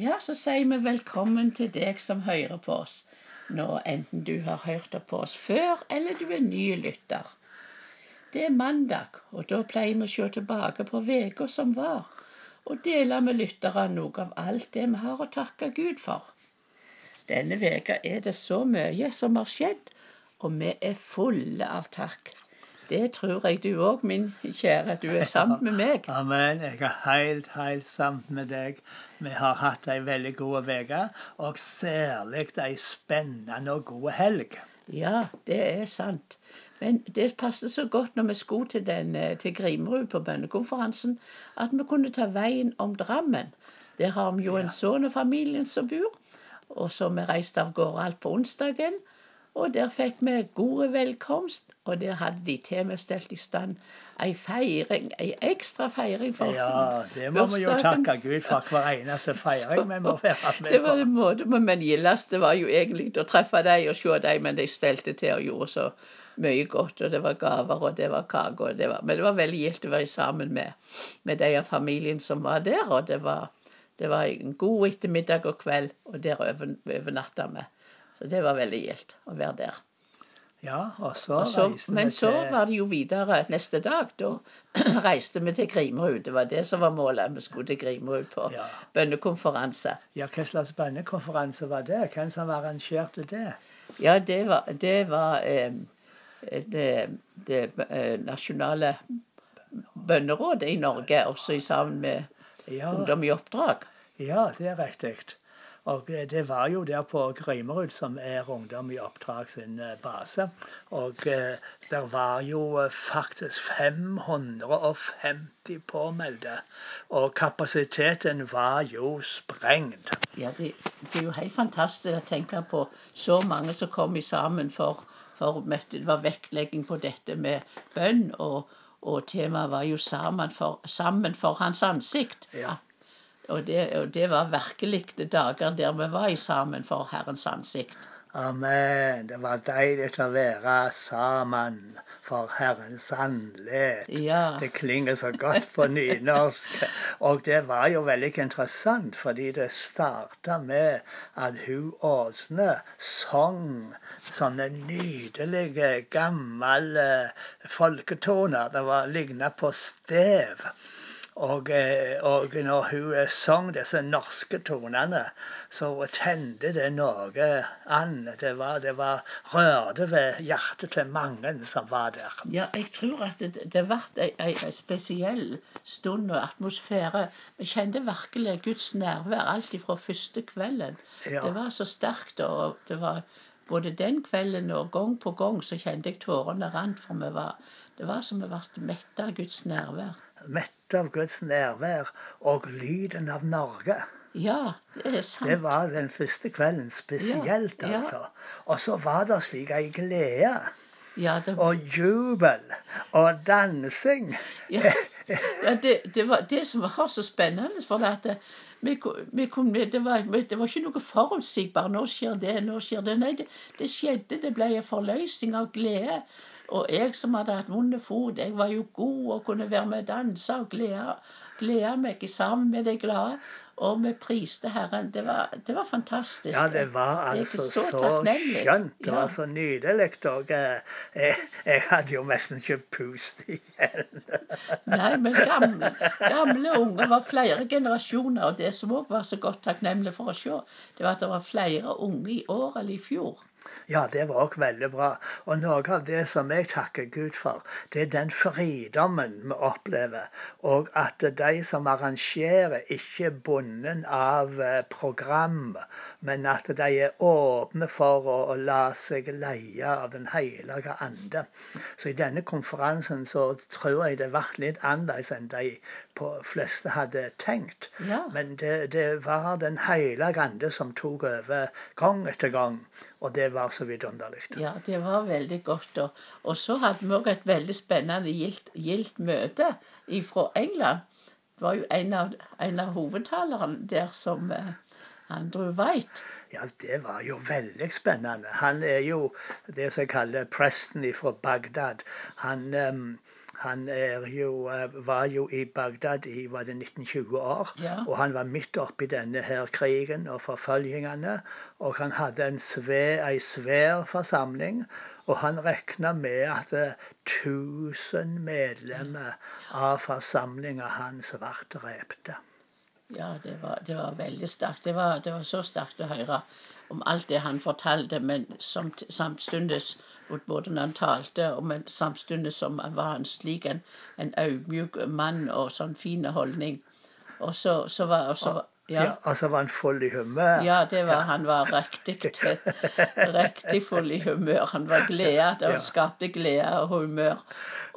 Ja, så sier vi velkommen til deg som hører på oss nå, enten du har hørt på oss før, eller du er ny lytter. Det er mandag, og da pleier vi å se tilbake på uka som var, og dele med lytterne noe av alt det vi har å takke Gud for. Denne veka er det så mye som har skjedd, og vi er fulle av takk. Det tror jeg du òg, min kjære. Du er sammen med meg. Amen. Jeg er helt, helt sammen med deg. Vi har hatt ei veldig god uke, og særlig ei spennende og god helg. Ja, det er sant. Men det passet så godt når vi skulle til, den, eh, til Grimerud på bønnekonferansen, at vi kunne ta veien om Drammen. Der har vi jo en sønn og familien som bor. Og så vi reiste av gårde alt på onsdagen. Og der fikk vi god velkomst, og der hadde de til med stelt i stand ei feiring, ei ekstra feiring for Ja, det må vi jo takke Gud for hver eneste feiring vi må være med på. Det var en måte, Men gildeste var jo egentlig å treffe dem og se dem, men de stelte til og gjorde så mye godt, og det var gaver, og det var kake, det var Men det var veldig gildt å være sammen med, med de av familien som var der, og det var, det var en god ettermiddag og kveld, og der overnatta vi. Så det var veldig gildt å være der. Ja, og så, og så reiste Men så var det jo videre neste dag. Da reiste vi til Grimerud. Det var det som var målet. Vi skulle til Grimerud på ja. bønnekonferanse. Ja, Hva slags bønnekonferanse var det? Hvem som arrangerte det? Ja, det var, det var eh, det, det eh, nasjonale bønnerådet i Norge, også i sammen med ja. Ungdom i oppdrag. Ja, det er riktig. Og det var jo der på Grøymerud, som er Ungdom i oppdrag sin eh, base. Og eh, det var jo eh, faktisk 550 påmeldte. Og kapasiteten var jo sprengt. Ja, det, det, er jo helt fantastisk å tenke på så mange som kom sammen for, for Det var vektlegging på dette med bønn. og og temaet var jo sammen for, sammen for hans ansikt. Ja. Og det, og det var virkelig dager der vi var i sammen for Herrens ansikt. Amen. Det var deilig å være sammen for Herrens andlet. Ja. Det klinger så godt på nynorsk. Og det var jo veldig interessant, fordi det starta med at hun Åsne sang sånne nydelige, gamle folketoner. Det var ligna på stev. Og, eh, og når hun eh, sang disse norske tonene, så tente det noe an. Det, var, det var, rørte ved hjertet til mange som var der. Ja, jeg tror at det, det ble en spesiell stund og atmosfære. Vi kjente virkelig Guds nærvær alt fra første kvelden. Ja. Det var så sterkt. og det var både den kvelden og gang på gang så kjente jeg tårene rant. For vi var, det var som vi ble mette av Guds nærvær mette av Guds nærvær og lyden av Norge. Ja, det er sant. Det var den første kvelden spesielt, ja, altså. Og så var det slik ei glede. Ja, det... Og jubel og dansing. Ja, ja det, det, var det som var så spennende. For at det, vi, vi kunne, det, var, det var ikke noe forutsigbart. Nå skjer det, nå skjer det. Nei, det, det skjedde. Det ble en forløsning av glede. Og jeg som hadde hatt vond fot, jeg var jo god og kunne være med og danse og glede, glede meg sammen med de glade. Og vi priste Herren. Det var, det var fantastisk. Ja, det var altså så, så skjønt. Det var så nydelig. Og jeg, jeg, hadde jo nesten ikke pust igjen. Nei, men gamle, gamle unger var flere generasjoner. Og det som òg var så godt takknemlig for å se, det var at det var flere unge i år eller i fjor ja, det var òg veldig bra. Og noe av det som jeg takker Gud for, det er den fridommen vi opplever. Og at de som arrangerer, ikke er bundet av eh, program, men at de er åpne for å, å la seg leie av Den hellige ande. Så i denne konferansen så tror jeg det ble litt annerledes enn de på fleste hadde tenkt. Ja. Men det, det var Den hellige ande som tok over gang etter gang. Og det var så vidunderlig. Ja, det var veldig godt. Og, og så hadde vi òg et veldig spennende gildt, gildt møte fra England. Det var jo en av, en av hovedtalerne der som eh, Andrew White. Ja, det var jo veldig spennende. Han er jo det som jeg kaller presten fra Bagdad. Han, um, han er jo, eh, var jo i Bagdad i var det 1920 år. Ja. Og han var midt oppi denne her krigen og forfølgingene. Og han hadde en svær, ei svær forsamling. Og han regna med at 1000 medlemmer av forsamlinga hans ble drepte. Ja, det var, det var veldig sterkt. Det var, det var så sterkt å høre om alt det han fortalte, men samt, samtidig både når han talte, men samtidig som han var en slik en, en audmjuk mann og sånn fin holdning. Og så, så var også, ja. ja. altså var han full i humør? Ja, det var, han var riktig riktig full i humør. Han var glede. han Ja. skapte glede og humør.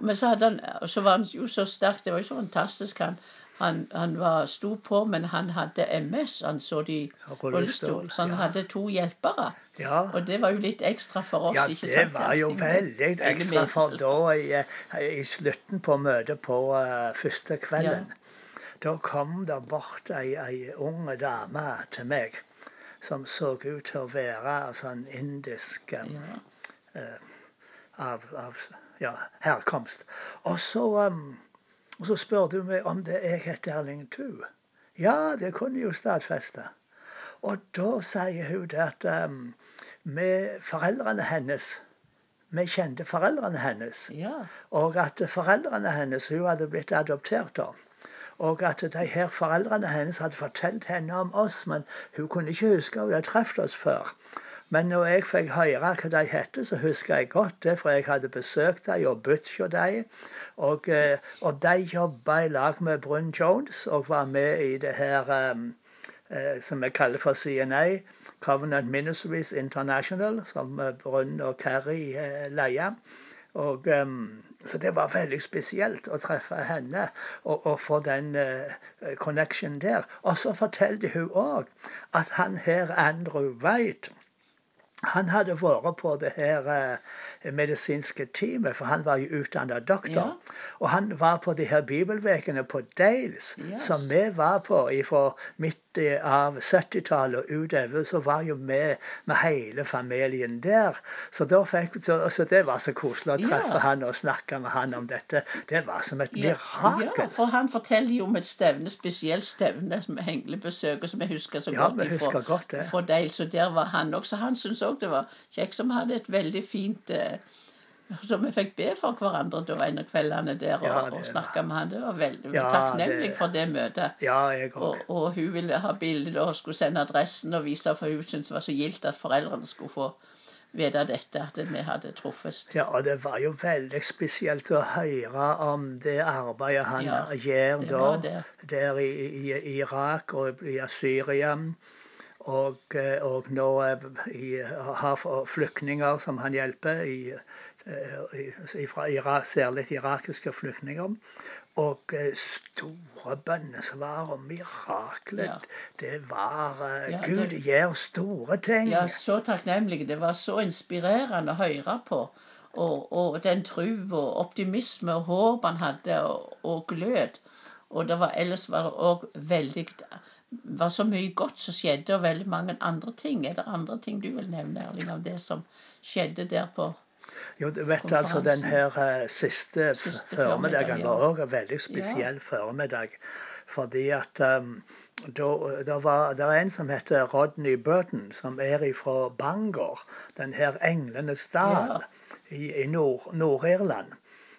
Men så, han, og så var han jo så sterk. Det var jo så fantastisk. Han, han, han var, sto på, men han hadde MS. Han så de i Rullestol, så han ja. hadde to hjelpere. Ja. Og det var jo litt ekstra for oss. Ja, ikke det var jo veldig ekstra, for da i, i slutten på møtet på uh, første kvelden, da kom det bort ei, ei ung dame til meg som så ut til å være sånn indisk um, Ja. av, av ja, herkomst. Og så, um, og så spør du meg om det jeg het Erling Thu. Ja, det kunne jeg jo stadfeste. Og da sier hun det at um, med foreldrene hennes Vi kjente foreldrene hennes. ja. Og at foreldrene hennes Hun hadde blitt adoptert da. Og at de her foreldrene hennes hadde fortalt henne om oss, men hun kunne ikke huske at hun hadde truffet oss før. Men når jeg fikk høre hva de het, så husker jeg godt det, for jeg hadde besøkt dem og bodd hos dem. Og, eh, og de jobba i lag med Brun Jones og var med i det her um, eh, som vi kaller for CNA, Covenant Ministries International, som eh, Brun og Carrie eh, leier. Og, um, så det var veldig spesielt å treffe henne og, og få den uh, connection der. Og så fortalte hun òg at han her Andrew White han hadde vært på det her eh, medisinske teamet, for han var jo utdanna doktor. Ja. Og han var på de her bibelvekene på Dales, Yes. som vi var på fra midt i- av 70-tallet og utover. Så var jo vi med hele familien der. Så, da fikk, så, så det var så koselig å treffe Ja. han og snakke med han om dette. Det var som et mirakel. Ja, for han forteller jo om et stevne, spesielt stevne som henglebesøket, som jeg husker så Ja, godt. vi husker godt det. fra Deil, så der var han også. Han syntes òg det var kjekt, som hadde et veldig fint eh, Så vi fikk be for hverandre da en av kveldene der og, Ja, og snakka med han. Det var veldig Ja, takknemlig det- for det møtet. Ja. Og, og hun ville ha bilde og skulle sende adressen og vise, for hun syntes det var så gildt at foreldrene skulle få vite dette, at vi hadde truffes. Ja, og det var jo veldig spesielt å høre om det arbeidet han Ja, gjør da. det. Der i, i, i Irak og i Syria. Og, eh, og nå eh, i, har flyktninger som han hjelper, i, fra Irak, særlig irakiske flyktninger. Og eh, store bønnesvar og mirakler. Ja. Det var eh, Ja, Gud det- gjør store ting. Ja, så takknemlig. Det var så inspirerende å høre på. Og, og den tro og optimisme og håp han hadde, og, og glød. Og det var, ellers var det òg veldig var så mye godt som skjedde, og veldig mange andre ting. Er det andre ting du vil nevne, Erling, av det som skjedde der på Jo, du vet altså den her eh, siste, formiddagen var òg en veldig spesiell formiddag. Fordi at um, da, da var, der er en som heter Rodney Burton, som er fra Bangor, den her Englenes dal i, i Nord- Nord-Irland.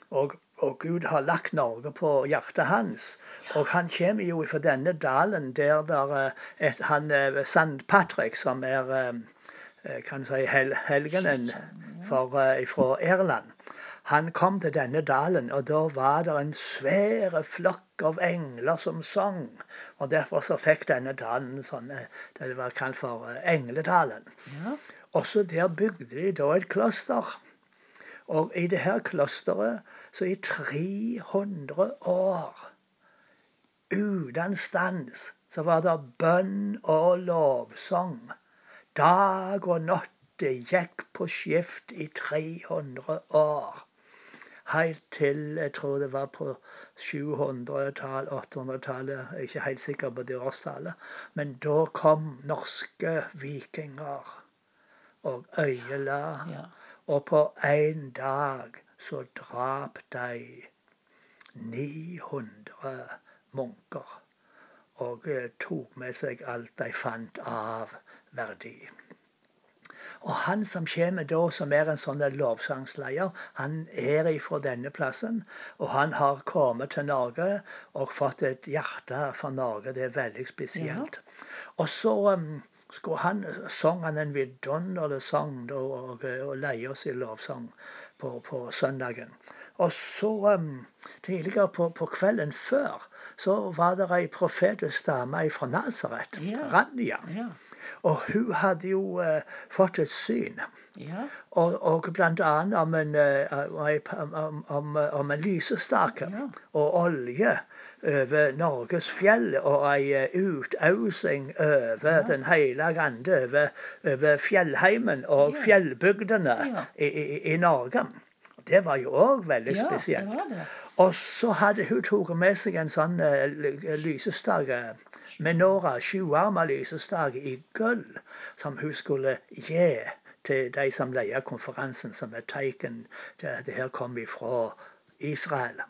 og, og Gud har lagt Norge på hjertet hans. Og han kommer jo fra denne dalen der der eh, han eh, St. Patrick, som er eh, eh, kan du si, hel, helgenen eh, fra Irland. Han kom til denne dalen, og da var det en svære flokk av engler som sang. Og derfor så fikk denne dalen sånn eh, Det var kalt for eh, Engledalen. Ja. Også der bygde de da et kloster. Og i det her klosteret, så i 300 år, uten stans, så var det bønn og lovsang. Dag og natt det gikk på skift i 300 år. Helt til jeg tror det var på 700-tallet, 800-tallet, jeg er ikke helt sikker på det årstallet. Men da kom norske vikinger og øyela. ja. Og på én dag så drap de 900 munker. Og eh, tok med seg alt de fant av verdi. Og han som kommer da, som er en sånn lovsangsleder, han er ifra denne plassen. Og han har kommet til Norge og fått et hjerte for Norge. Det er veldig spesielt. Ja. Og så um, skulle han, sang han en vidunderlig sang da, og, og leie oss i lovsang på, på søndagen. Og så um, tidligere på, på, kvelden før så var det ei profetisk dame fra Nasaret, ja. Rania. Ja. Og hun hadde jo uh, fått et syn. Ja. Og, og annet om en, uh, om, om, om en lysestake ja. og olje over Norges fjell og ei utausing over ja. Den hellige ande, over, over fjellheimen og fjellbygdene i, i, i Norge. Det var jo òg veldig ja, spesielt. Det det. Og så hadde hun tatt med seg en sånn uh, lysestake, menora, sjuarma lysestake i gull, som hun skulle gi til de som leia konferansen, som er teiken det her kom ifra Israel.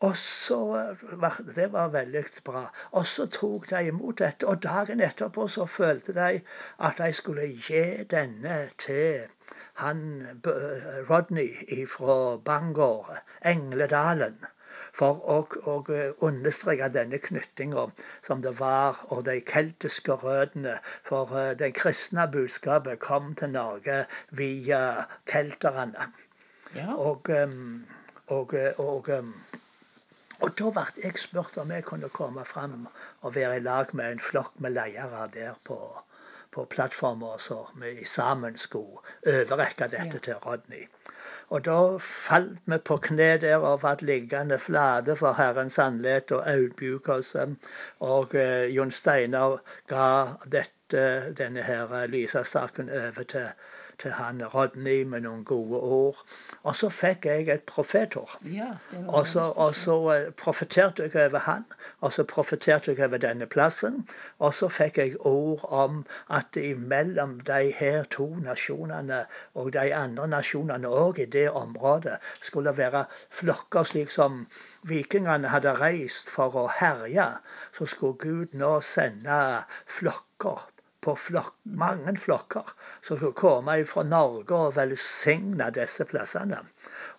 Og så eh, Det var veldig bra. Og så tok de imot dette. Og dagen etterpå så følte de at de skulle gi denne til han Rodney fra Bangor, Engledalen, for å, å understreke denne knyttinga som det var, og de keltiske røttene. For uh, det kristne budskapet kom til Norge via kelterne. Ja. Og, um, og, og, um, og da ble jeg spurt om jeg kunne komme fram og være i lag med en flokk med ledere der på, på plattforma, så vi sammen skulle overrekke dette til Rodney. Og da falt vi på kne der og ble liggende flate for Herrens andlet og audmjuke oss. Og eh, Jon Steinar ga dette, denne her lysestaken over til til han Rodney med noen gode ord. Og så fikk jeg et profetord. Ja, og så, og så uh, profeterte jeg over han, og så profeterte jeg over denne plassen. Og så fikk jeg ord om at imellom de her to nasjonene og de andre nasjonene òg i det området skulle være flokker slik som vikingene hadde reist for å herje. Så skulle Gud nå sende flokker på flok, mange flokker som skulle komme fra Norge og velsigne disse plassene.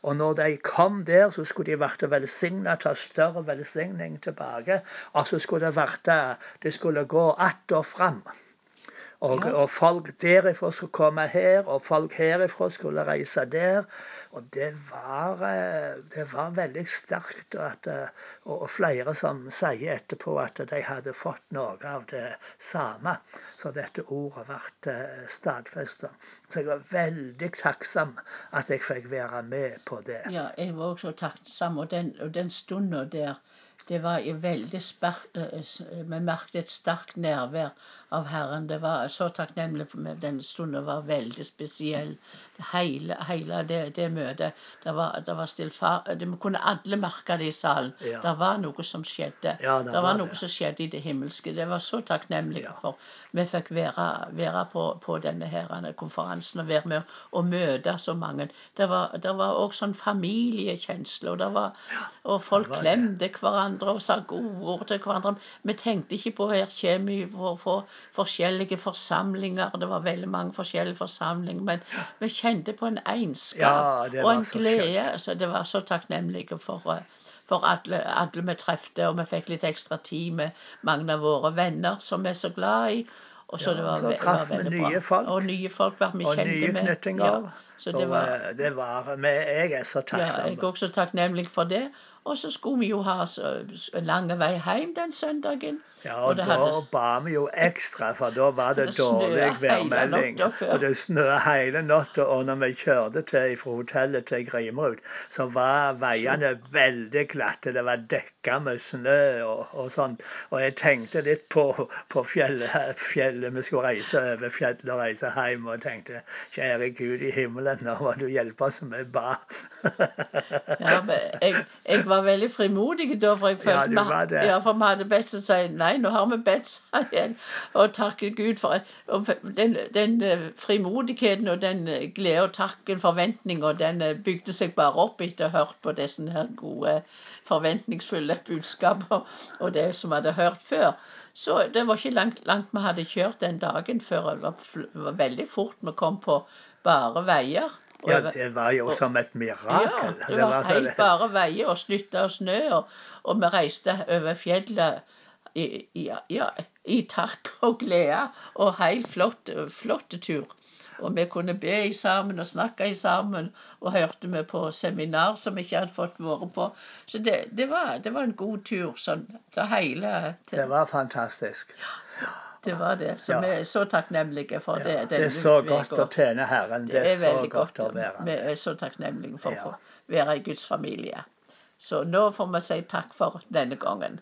Og når de kom der, så skulle de bli velsigna, ta større velsigning tilbake. Og så skulle det bli Det skulle gå att og fram. Og, ja. og, folk derifra skulle komme her, og folk herifra skulle reise der. Og det var, eh, det var veldig sterkt. At, eh, og flere som sier etterpå at de hadde fått noe av det samme. Så dette ordet ble eh, stadfesta. Så jeg var veldig takksom at jeg fikk være med på det. Ja, jeg var også takksom. Og den, og den stunda der det var veldig Vi merket et sterkt nærvær av Herren. Det var så takknemlig meg. Denne stunden var veldig spesiell. Hele, hele det, det, møtet. Det var, det var stillfar... Vi kunne alle merke det i salen. Ja. Det var noe som skjedde. Ja, det, det, var, var noe som skjedde i det himmelske. Det var så takknemlig ja. for. Vi fikk være, være på, på, denne her konferansen og være med og møte så mange. Det var, òg sånn familiekjensle. Og, var, og folk klemte hverandre og sa gode ord til hverandre. Vi tenkte ikke på her kommer vi for forskjellige forsamlinger. Det var veldig mange forskjellige forsamlinger. men vi kjente på en egenskap ja, og en glede. Så det var så takknemlige for, eh, for alle, alle vi trefte, og vi fikk litt ekstra tid med mange av våre venner som vi er så glad i. Og så, ja, det var, så traff vi nye folk. Og nye folk ble vi kjente med. Og nye knyttinger. Ja, så det var, det var, jeg er så takknemlig. Ja, jeg er også takknemlig for det. Og så skulle vi jo ha så lang vei hjem den søndagen. Ja, og, og da hadde... ba vi jo ekstra, for da var det, det dårlig værmelding. Og det snødde hele natta. Og når vi kjørte til, fra hotellet til Grimrud, så var veiene veldig glatte. Det var dekka med snø og, og sånt. Og jeg tenkte litt på, på fjellet, fjellet, vi skulle reise over fjellet og reise hjem, og tenkte kjære Gud i himmelen, nå må du hjelpe oss med ba. ja, men jeg, jeg var veldig frimodig da, for jeg følte Ja, var det. Ja, for vi hadde bedt å si nei, nå har vi bedt sa jeg, og takket Gud for og den, den eh, frimodigheten og den eh, glede og takken, forventninga, den eh, bygde seg bare opp etter å ha hørt på disse her gode, forventningsfulle budskaper og det som vi hadde hørt før. Så det var ikke langt, langt vi hadde kjørt den dagen før det var, var veldig fort vi kom på bare veier. Og Ja, det var jo som et mirakel. ja, det var så- helt bare veier og slutta å snø, og, og vi reiste over fjellet i, ja, ja, i takk og glede, og helt flott, flott tur. Og vi kunne be sammen og snakke sammen, og hørte vi på seminar som vi ikke hadde fått vært på. Så det, det, var, det var en god tur, sånn så hele Det var fantastisk. Det var det. Så vi er så takknemlige for det. Det er så godt å tjene Herren. Det er så godt å være med. er så takknemlige for å være i Guds familie. Så nå får vi si takk for denne gangen.